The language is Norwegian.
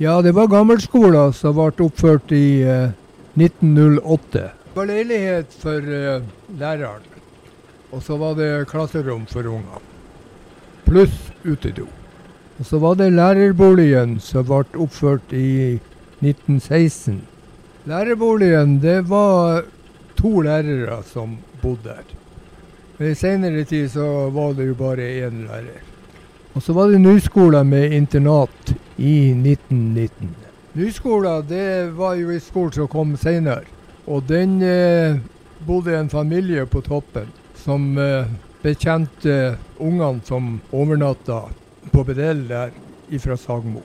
Ja, det var gammelskoler som ble oppført i eh, 1908. Det var leilighet for eh, læreren, og så var det klasserom for ungene. Pluss utedo. Og så var det lærerboligen som ble oppført i 1916. Lærerboligen, det var to lærere som bodde der. Men I senere tid så var det jo bare én lærer. Og så var det Nyskolen med internat i 1919. Nyskolen det var jo en skole som kom senere. Og den eh, bodde en familie på toppen som eh, betjente ungene som overnatta på Bedell der fra Sagmo.